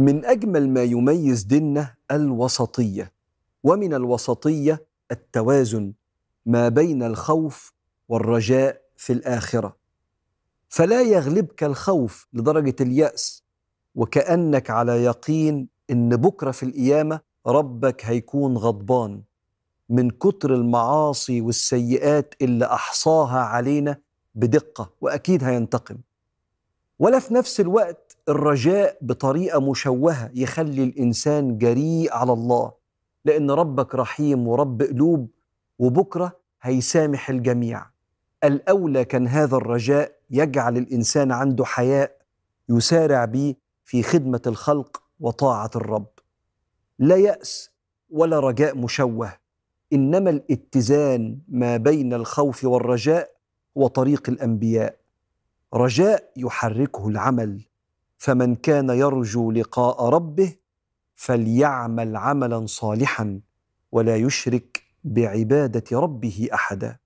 من أجمل ما يميز ديننا الوسطية ومن الوسطية التوازن ما بين الخوف والرجاء في الآخرة. فلا يغلبك الخوف لدرجة اليأس وكأنك على يقين إن بكرة في القيامة ربك هيكون غضبان من كتر المعاصي والسيئات اللي أحصاها علينا بدقة وأكيد هينتقم. ولا في نفس الوقت الرجاء بطريقة مشوهة يخلي الإنسان جريء على الله. لأن ربك رحيم ورب قلوب وبكرة هيسامح الجميع. الأولى كان هذا الرجاء يجعل الإنسان عنده حياء يسارع به في خدمة الخلق وطاعة الرب. لا يأس ولا رجاء مشوه إنما الاتزان ما بين الخوف والرجاء هو طريق الأنبياء. رجاء يحركه العمل فمن كان يرجو لقاء ربه فليعمل عملا صالحا ولا يشرك بعبادة ربه احدا.